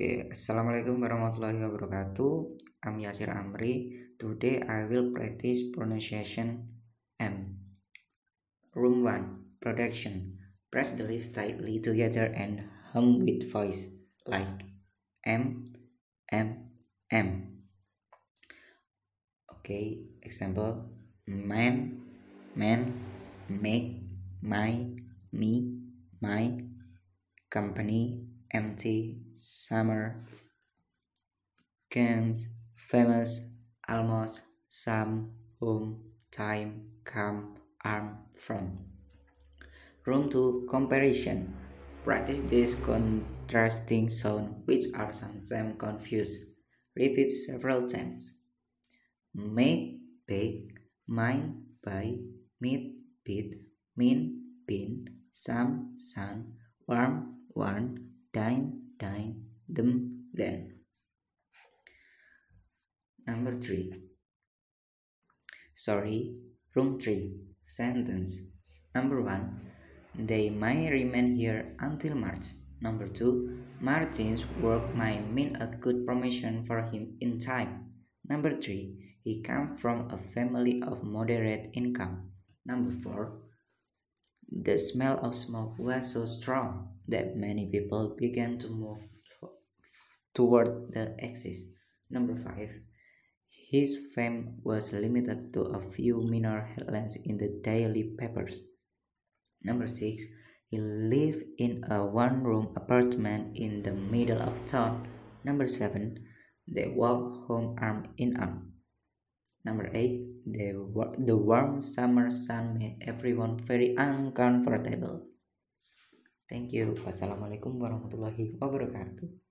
Oke, Assalamualaikum warahmatullahi wabarakatuh. I'm Yasir Amri. Today I will practice pronunciation M. Room 1. Production. Press the lips tightly together and hum with voice like M, M, M. Okay, example man, man, make, my, me, my, company, empty, summer, games, famous, almost, some, home, time, come, arm, from. Room to comparison. Practice this contrasting sound which are sometimes confused. Repeat several times. Make, bake, mine, buy, meet, beat, mean, bin, some, sun, warm, warn, dine, dine, them, then. Number three. Sorry, room three. Sentence. Number one. They might remain here until March. Number two. Martin's work might mean a good promotion for him in time. Number three. He comes from a family of moderate income. Number four. The smell of smoke was so strong that many people began to move toward the exit. Number 5. His fame was limited to a few minor headlines in the daily papers. Number 6. He lived in a one room apartment in the middle of town. Number 7. They walked home arm in arm. Number 8. The, the warm summer sun made everyone very uncomfortable. Thank you. Wassalamualaikum warahmatullahi wabarakatuh.